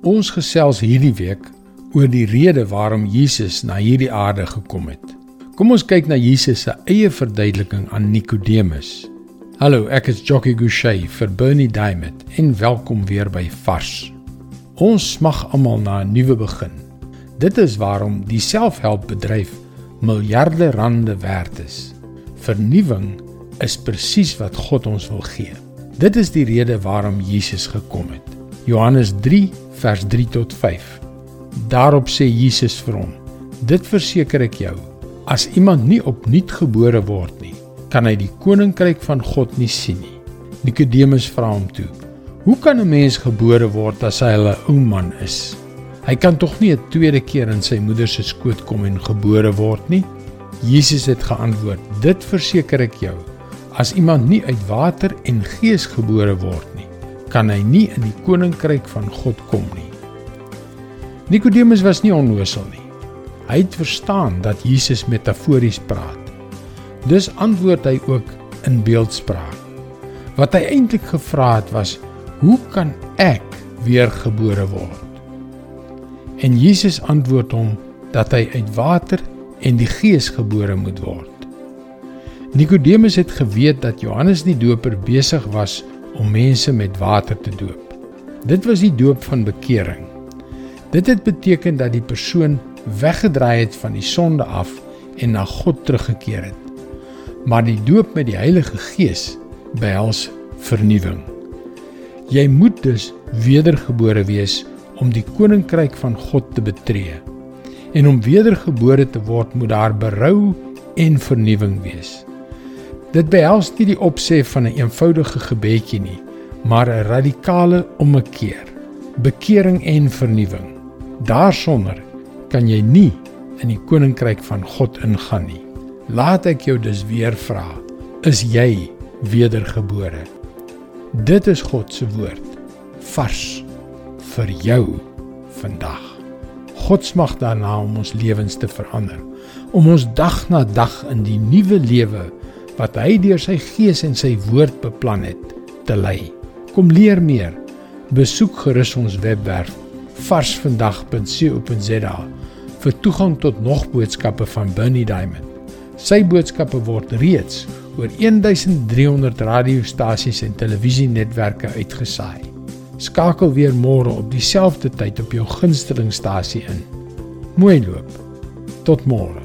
Ons gesels hierdie week oor die rede waarom Jesus na hierdie aarde gekom het. Kom ons kyk na Jesus se eie verduideliking aan Nikodemus. Hallo, ek is Jockey Gouchee vir Bernie Diamond en welkom weer by Vars. Ons smag almal na 'n nuwe begin. Dit is waarom die selfhelpbedryf miljarde rande werd is. Vernuwing is presies wat God ons wil gee. Dit is die rede waarom Jesus gekom het. Johannes 3 vers 3 tot 5. Daarop sê Jesus vir hom: Dit verseker ek jou, as iemand nie opnuut gebore word nie, kan hy die koninkryk van God nie sien nie. Nikodemus vra hom toe: Hoe kan 'n mens gebore word as hy 'n ou man is? Hy kan tog nie 'n tweede keer in sy moeder se skoot kom en gebore word nie? Jesus het geantwoord: Dit verseker ek jou, as iemand nie uit water en gees gebore word nie, kan hy nie in die koninkryk van God kom nie. Nikodemus was nie onnoosel nie. Hy het verstaan dat Jesus metafories praat. Dus antwoord hy ook in beeldspraak. Wat hy eintlik gevra het was: "Hoe kan ek weergebore word?" En Jesus antwoord hom dat hy uit water en die Gees gebore moet word. Nikodemus het geweet dat Johannes die Doper besig was om mense met water te doop. Dit was die doop van bekering. Dit het beteken dat die persoon weggedraai het van die sonde af en na God teruggekeer het. Maar die doop met die Heilige Gees behels vernuwing. Jy moet dus wedergebore wees om die koninkryk van God te betree. En om wedergebore te word, moet daar berou en vernuwing wees. Dit behels nie die opsef van 'n eenvoudige gebedjie nie, maar 'n radikale ommekeer, bekering en vernuwing. Daarsonder kan jy nie in die koninkryk van God ingaan nie. Laat ek jou dus weer vra, is jy wedergebore? Dit is God se woord vars vir jou vandag. God smag daarna om ons lewens te verander, om ons dag na dag in die nuwe lewe wat hy deur sy gees en sy woord beplan het te lei. Kom leer meer. Besoek gerus ons webwerf varsvandag.co.za vir toegang tot nog boodskappe van Bernie Diamond. Sy boodskappe word reeds oor 1300 radiostasies en televisienetwerke uitgesaai. Skakel weer môre op dieselfde tyd op jou gunstelingstasie in. Mooi loop. Tot môre.